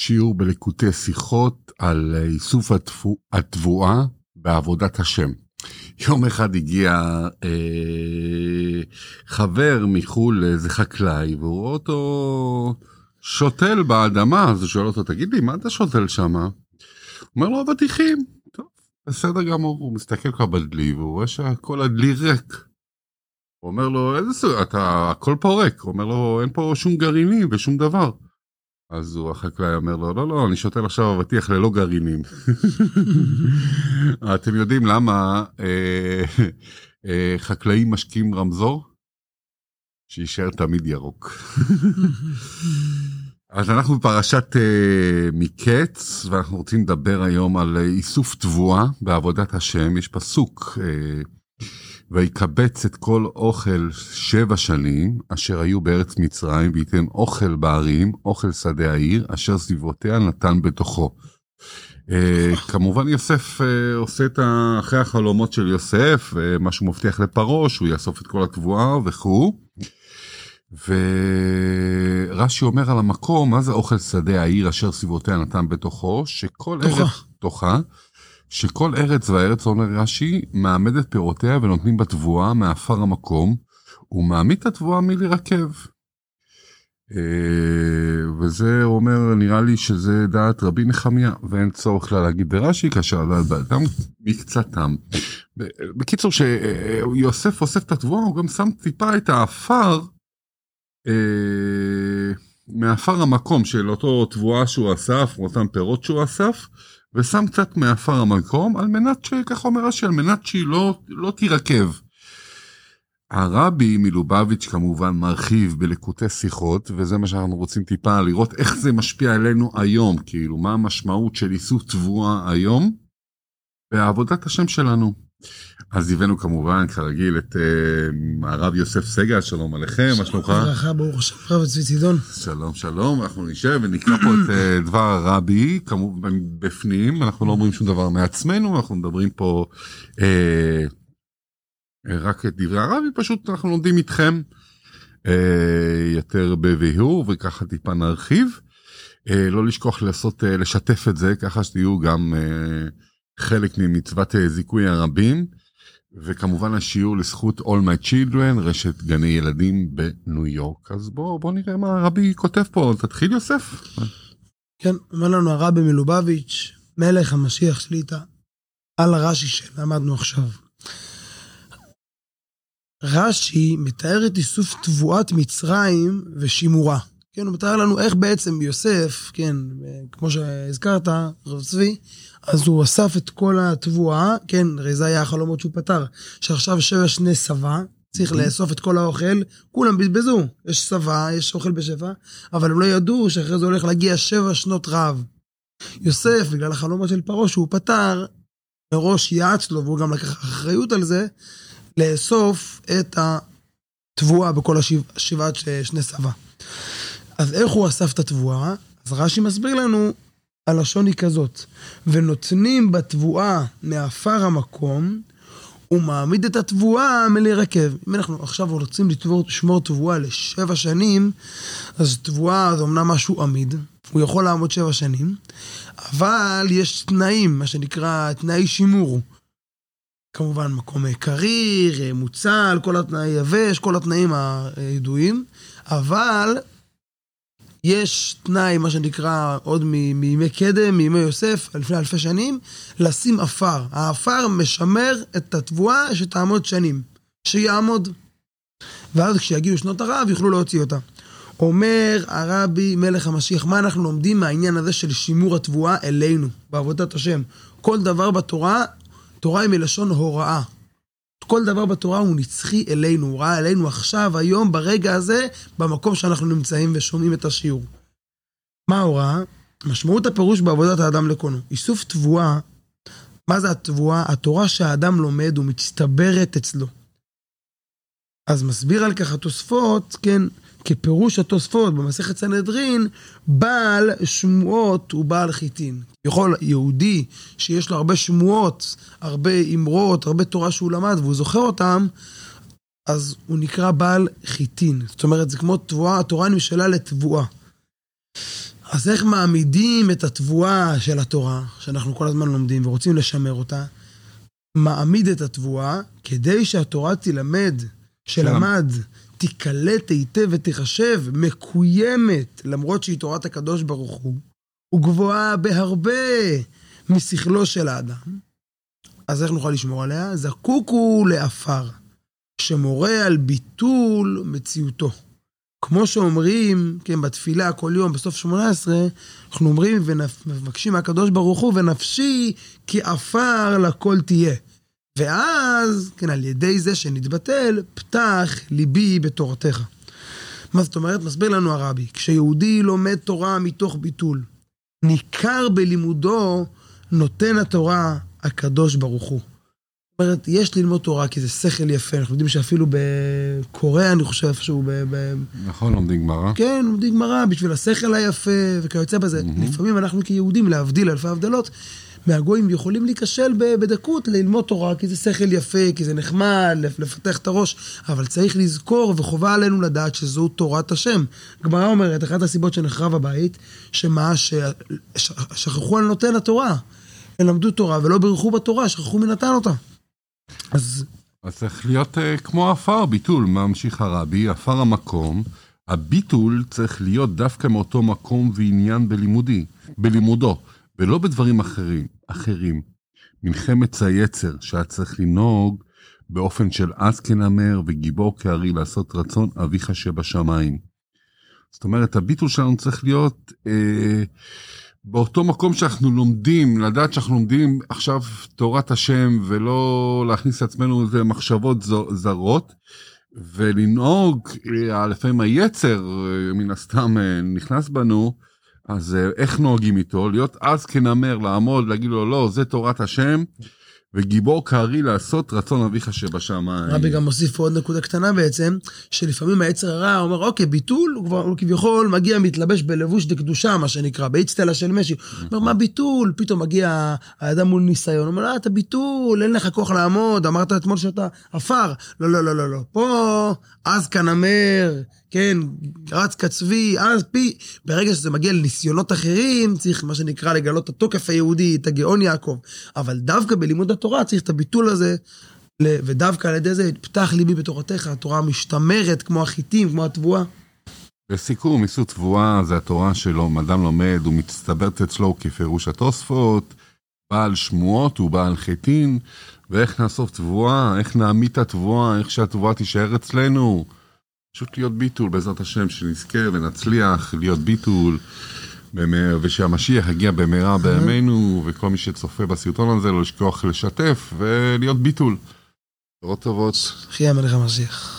שיעור בליקוטי שיחות על איסוף התבואה בעבודת השם. יום אחד הגיע אה, חבר מחו"ל לאיזה חקלאי והוא רואה אותו שותל באדמה אז הוא שואל אותו תגיד לי מה אתה שותל שם? הוא אומר לו אבטיחים. טוב בסדר גמור הוא מסתכל כבר בדלי והוא רואה שכל הדלי ריק. הוא אומר לו איזה סוג אתה הכל פה ריק הוא אומר לו אין פה שום גרעינים ושום דבר. אז הוא החקלאי אומר לו לא לא אני שותל עכשיו אבטיח ללא גרעינים. אתם יודעים למה אה, אה, חקלאים משקים רמזור? שיישאר תמיד ירוק. אז אנחנו בפרשת אה, מקץ ואנחנו רוצים לדבר היום על איסוף תבואה בעבודת השם יש פסוק. אה, ויקבץ את כל אוכל שבע שנים, אשר היו בארץ מצרים, וייתן אוכל בערים, אוכל שדה העיר, אשר סביבותיה נתן בתוכו. Uh, כמובן יוסף uh, עושה את ה... אחרי החלומות של יוסף, uh, מה שהוא מבטיח לפרעה, שהוא יאסוף את כל התבואה וכו'. ורש"י אומר על המקום, מה זה אוכל שדה העיר אשר סביבותיה נתן בתוכו? שכל תוכה. ארץ... תוכה. שכל ארץ וארץ, אומר רש"י, מעמדת פירותיה ונותנים בה תבואה מעפר המקום, ומעמיד את התבואה מלרכב. אה, וזה אומר, נראה לי שזה דעת רבי נחמיה, ואין צורך לה להגיד ברש"י, כאשר הדעת באדם מקצתם. בקיצור, שיוסף אוסף את התבואה, הוא גם שם טיפה את העפר, אה, מעפר המקום של אותו תבואה שהוא אסף, אותם פירות שהוא אסף, ושם קצת מעפר המקום על מנת שככה אומר רש"י על מנת שהיא לא, לא תירקב. הרבי מלובביץ' כמובן מרחיב בלקוטי שיחות וזה מה שאנחנו רוצים טיפה לראות איך זה משפיע עלינו היום כאילו מה המשמעות של איסוף תבואה היום בעבודת השם שלנו. אז הבאנו כמובן כרגיל את uh, הרב יוסף סגל שלום עליכם מה שלומך? ברכה ברוך השם רב צבי צידון. שלום שלום אנחנו נשב ונקרא פה את uh, דבר הרבי כמובן בפנים אנחנו לא אומרים שום דבר מעצמנו אנחנו מדברים פה uh, רק את דברי הרבי פשוט אנחנו לומדים איתכם יותר בביהור וככה טיפה נרחיב. לא לשכוח לעשות לשתף את זה ככה שתהיו גם חלק ממצוות זיכוי הרבים. וכמובן השיעור לזכות All My Children, רשת גני ילדים בניו יורק. אז בואו בוא נראה מה הרבי כותב פה, תתחיל יוסף. כן, אומר לנו הרבי מלובביץ', מלך המשיח שליטה, על הרש"י שלמדנו עכשיו. רש"י מתאר את איסוף תבואת מצרים ושימורה. כן, הוא מתאר לנו איך בעצם יוסף, כן, כמו שהזכרת, רב צבי, אז הוא אסף את כל התבואה, כן, הרי זה היה החלומות שהוא פתר, שעכשיו שבע שני שבע, צריך לאסוף את כל האוכל, כולם בזבזו, יש שבע, יש אוכל בשבע, אבל הם לא ידעו שאחרי זה הולך להגיע שבע שנות רעב. יוסף, בגלל החלומות של פרעה שהוא פתר, מראש יעץ לו, והוא גם לקח אחריות על זה, לאסוף את התבואה בכל השבעת שני שבע. אז איך הוא אסף את התבואה? אז רש"י מסביר לנו, הלשון היא כזאת, ונותנים בתבואה מעפר המקום, ומעמיד את התבואה מלהירקב. אם אנחנו עכשיו רוצים לשמור תבואה לשבע שנים, אז תבואה זה אמנם משהו עמיד, הוא יכול לעמוד שבע שנים, אבל יש תנאים, מה שנקרא תנאי שימור. כמובן מקום קריר, מוצל, כל התנאי יבש, כל התנאים הידועים, אבל יש תנאי, מה שנקרא, עוד מימי קדם, מימי יוסף, לפני אלפי שנים, לשים עפר. העפר משמר את התבואה שתעמוד שנים, שיעמוד. ואז כשיגיעו שנות הרעב יוכלו להוציא אותה. אומר הרבי מלך המשיח, מה אנחנו לומדים מהעניין הזה של שימור התבואה אלינו, בעבודת השם? כל דבר בתורה, תורה היא מלשון הוראה. כל דבר בתורה הוא נצחי אלינו, הוא ראה אלינו עכשיו, היום, ברגע הזה, במקום שאנחנו נמצאים ושומעים את השיעור. מה ההוראה? משמעות הפירוש בעבודת האדם לקונו. איסוף תבואה, מה זה התבואה? התורה שהאדם לומד ומצטברת אצלו. אז מסביר על כך התוספות, כן, כפירוש התוספות במסכת סנהדרין, בעל שמועות הוא בעל חיטין. יכול יהודי שיש לו הרבה שמועות, הרבה אמרות, הרבה תורה שהוא למד והוא זוכר אותם, אז הוא נקרא בעל חיטין. זאת אומרת, זה כמו תבואה, התורה נמשלה לתבואה. אז איך מעמידים את התבואה של התורה, שאנחנו כל הזמן לומדים ורוצים לשמר אותה, מעמיד את התבואה כדי שהתורה תילמד, שלמד, תיקלט היטב ותיחשב מקוימת, למרות שהיא תורת הקדוש ברוך הוא, וגבוהה בהרבה משכלו של האדם. אז איך נוכל לשמור עליה? זקוק הוא לעפר, שמורה על ביטול מציאותו. כמו שאומרים, כן, בתפילה כל יום בסוף שמונה עשרה, אנחנו אומרים ומבקשים מהקדוש ברוך הוא, ונפשי כי עפר לכל תהיה. ואז, כן, על ידי זה שנתבטל, פתח ליבי בתורתך. מה זאת אומרת? מסביר לנו הרבי, כשיהודי לומד תורה מתוך ביטול, ניכר בלימודו נותן התורה הקדוש ברוך הוא. זאת אומרת, יש ללמוד תורה כי זה שכל יפה, אנחנו יודעים שאפילו בקוריאה, אני חושב, איפשהו ב... ב... נכון, לומדים גמרא. כן, לומדים גמרא בשביל השכל היפה וכיוצא בזה. Mm-hmm. לפעמים אנחנו כיהודים, להבדיל אלפי הבדלות, מהגויים יכולים להיכשל בדקות ללמוד תורה, כי זה שכל יפה, כי זה נחמד, לפתח את הראש, אבל צריך לזכור וחובה עלינו לדעת שזו תורת השם. הגמרא אומרת, אחת הסיבות שנחרב הבית, שמה, ששכחו על נותן התורה. הם למדו תורה ולא בירכו בתורה, שכחו מי נתן אותה. אז... אז צריך להיות uh, כמו עפר, ביטול, ממשיך הרבי, עפר המקום. הביטול צריך להיות דווקא מאותו מקום ועניין בלימודי, בלימודו, ולא בדברים אחרים. אחרים. מלחמת היצר, שהיה צריך לנהוג באופן של אז כנמר וגיבור כארי לעשות רצון אביך שבשמיים. זאת אומרת, הביטול שלנו צריך להיות אה, באותו מקום שאנחנו לומדים, לדעת שאנחנו לומדים עכשיו תורת השם, ולא להכניס לעצמנו איזה מחשבות זרות, ולנהוג, אה, לפעמים היצר, אה, מן הסתם, אה, נכנס בנו, אז איך נוהגים איתו? להיות אז כנמר, לעמוד, להגיד לו, לא, זה תורת השם. וגיבור כארי לעשות רצון אביך שבשמיים. רבי גם מוסיף עוד נקודה קטנה בעצם, שלפעמים היצר הרע אומר, אוקיי, ביטול, הוא כבר כביכול מגיע מתלבש בלבוש דקדושה, מה שנקרא, באיצטלה של משי. הוא אומר, מה ביטול? פתאום מגיע האדם מול ניסיון, הוא אומר, לא, אתה ביטול, אין לך כוח לעמוד, אמרת אתמול שאתה עפר. לא, לא, לא, לא, לא. פה, אז כנמר, כן, רץ כצבי, אז פי, ברגע שזה מגיע לניסיונות אחרים, צריך מה שנקרא לגלות את התוקף היהודי, את הגאון יעקב. אבל דווקא בלימוד התורה צריך את הביטול הזה, ודווקא על ידי זה פתח ליבי בתורתך, התורה משתמרת כמו החיטים, כמו התבואה. לסיכום, איסור תבואה זה התורה שלו, אדם לומד, הוא מצטברת אצלו כפירוש התוספות, בעל שמועות הוא בעל חיטין, ואיך נאסוף תבואה, איך נעמיד את התבואה, איך שהתבואה תישאר אצלנו. פשוט להיות ביטול בעזרת השם, שנזכה ונצליח להיות ביטול, ושהמשיח יגיע במהרה בימינו, וכל מי שצופה בסרטון הזה לא לשכוח לשתף ולהיות ביטול. תורות טובות. חי המלך המשיח.